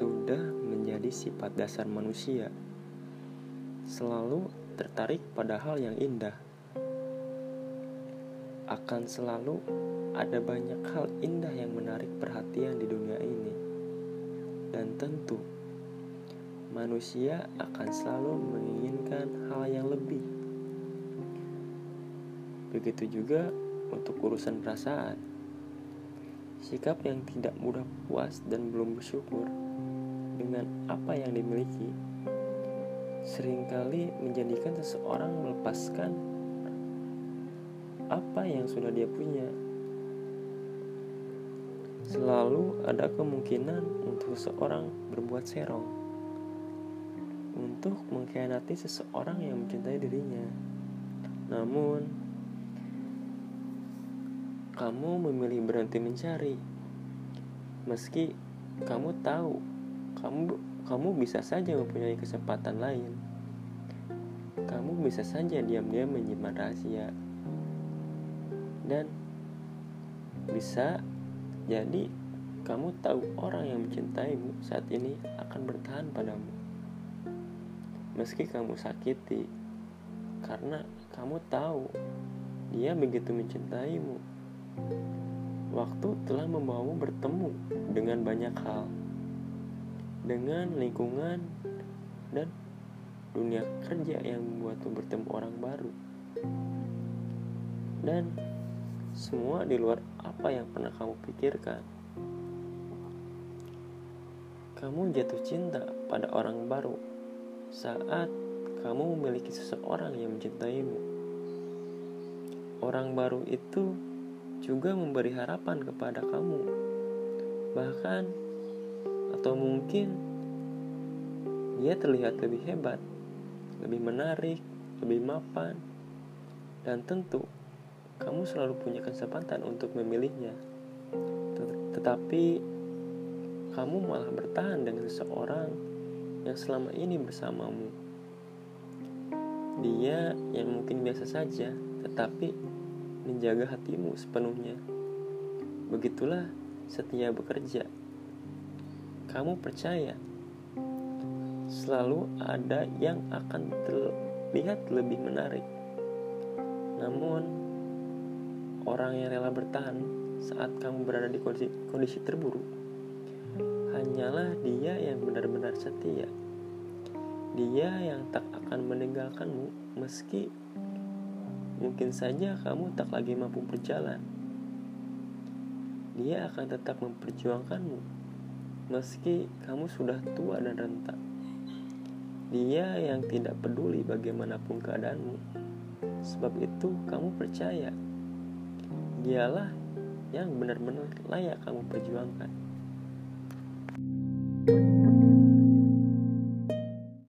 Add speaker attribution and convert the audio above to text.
Speaker 1: sudah menjadi sifat dasar manusia. Selalu tertarik pada hal yang indah. Akan selalu ada banyak hal indah yang menarik perhatian di dunia ini. Dan tentu manusia akan selalu menginginkan hal yang lebih. Begitu juga untuk urusan perasaan. Sikap yang tidak mudah puas dan belum bersyukur dengan apa yang dimiliki sering kali menjadikan seseorang melepaskan apa yang sudah dia punya. Selalu ada kemungkinan untuk seseorang berbuat serong untuk mengkhianati seseorang yang mencintai dirinya. Namun, kamu memilih berhenti mencari. Meski kamu tahu kamu kamu bisa saja mempunyai kesempatan lain. Kamu bisa saja diam-diam menyimpan rahasia. Dan bisa jadi kamu tahu orang yang mencintaimu saat ini akan bertahan padamu. Meski kamu sakiti karena kamu tahu dia begitu mencintaimu Waktu telah membawamu bertemu dengan banyak hal, dengan lingkungan dan dunia kerja yang membuatmu bertemu orang baru, dan semua di luar apa yang pernah kamu pikirkan. Kamu jatuh cinta pada orang baru saat kamu memiliki seseorang yang mencintaimu. Orang baru itu juga memberi harapan kepada kamu. Bahkan atau mungkin dia terlihat lebih hebat, lebih menarik, lebih mapan, dan tentu kamu selalu punya kesempatan untuk memilihnya. Tetapi kamu malah bertahan dengan seseorang yang selama ini bersamamu. Dia yang mungkin biasa saja, tetapi menjaga hatimu sepenuhnya. Begitulah setia bekerja. Kamu percaya selalu ada yang akan terlihat lebih menarik. Namun, orang yang rela bertahan saat kamu berada di kondisi, kondisi terburuk hanyalah dia yang benar-benar setia. Dia yang tak akan meninggalkanmu meski Mungkin saja kamu tak lagi mampu berjalan. Dia akan tetap memperjuangkanmu, meski kamu sudah tua dan renta. Dia yang tidak peduli bagaimanapun keadaanmu. Sebab itu, kamu percaya dialah yang benar-benar layak kamu perjuangkan. thank